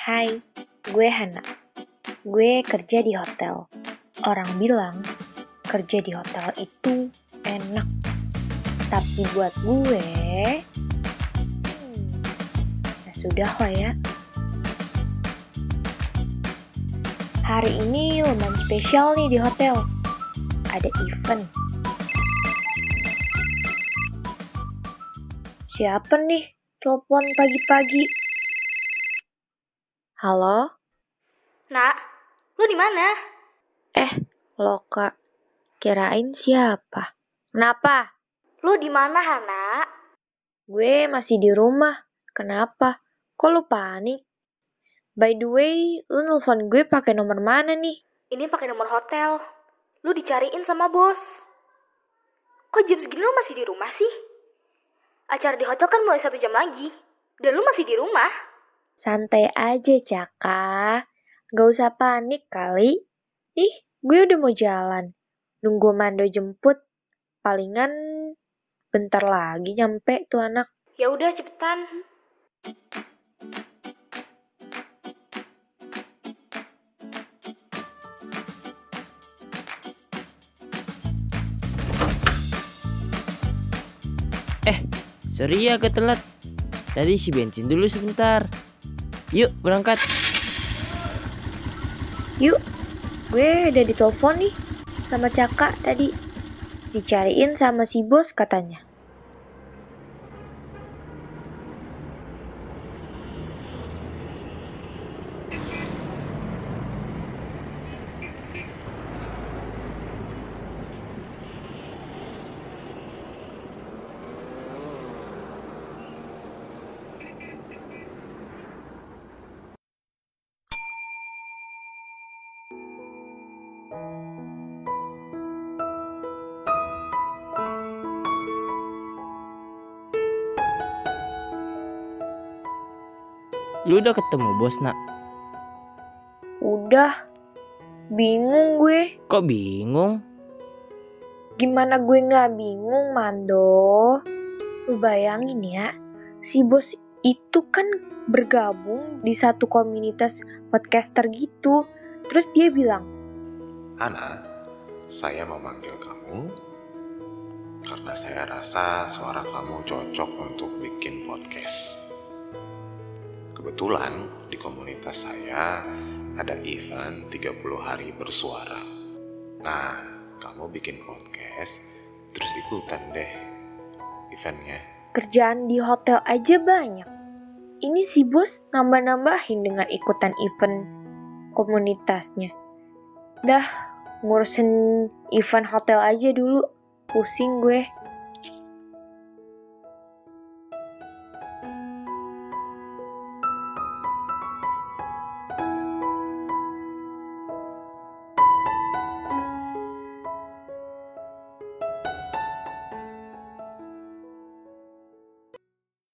Hai, gue Hana. Gue kerja di hotel. Orang bilang kerja di hotel itu enak. Tapi buat gue, hmm, ya sudah lah ya. Hari ini lumayan spesial nih di hotel. Ada event. Siapa nih telepon pagi-pagi? Halo? Nak, lu di mana? Eh, lo kak. Kirain siapa? Kenapa? Lu di mana, Hana? Gue masih di rumah. Kenapa? Kok lu panik? By the way, lu nelfon gue pakai nomor mana nih? Ini pakai nomor hotel. Lu dicariin sama bos. Kok jam segini lu masih di rumah sih? Acara di hotel kan mulai satu jam lagi. Dan lu masih di rumah. Santai aja, Caka. Gak usah panik kali. Ih, gue udah mau jalan. Nunggu Mando jemput. Palingan bentar lagi nyampe tuh anak. Ya udah cepetan. Eh, sorry ya agak telat. Tadi isi bensin dulu sebentar. Yuk, berangkat. Yuk, gue udah ditelepon nih sama Caka tadi. Dicariin sama si bos katanya. Lu udah ketemu bos, nak? Udah, bingung gue. Kok bingung? Gimana gue nggak bingung, Mando? Lu bayangin ya, si bos itu kan bergabung di satu komunitas podcaster gitu. Terus dia bilang, Hana, saya memanggil kamu karena saya rasa suara kamu cocok untuk bikin podcast. Kebetulan di komunitas saya ada event 30 hari bersuara. Nah, kamu bikin podcast, terus ikutan deh eventnya. kerjaan di hotel aja banyak. Ini si bos nambah-nambahin dengan ikutan event komunitasnya. Dah, ngurusin event hotel aja dulu. Pusing gue.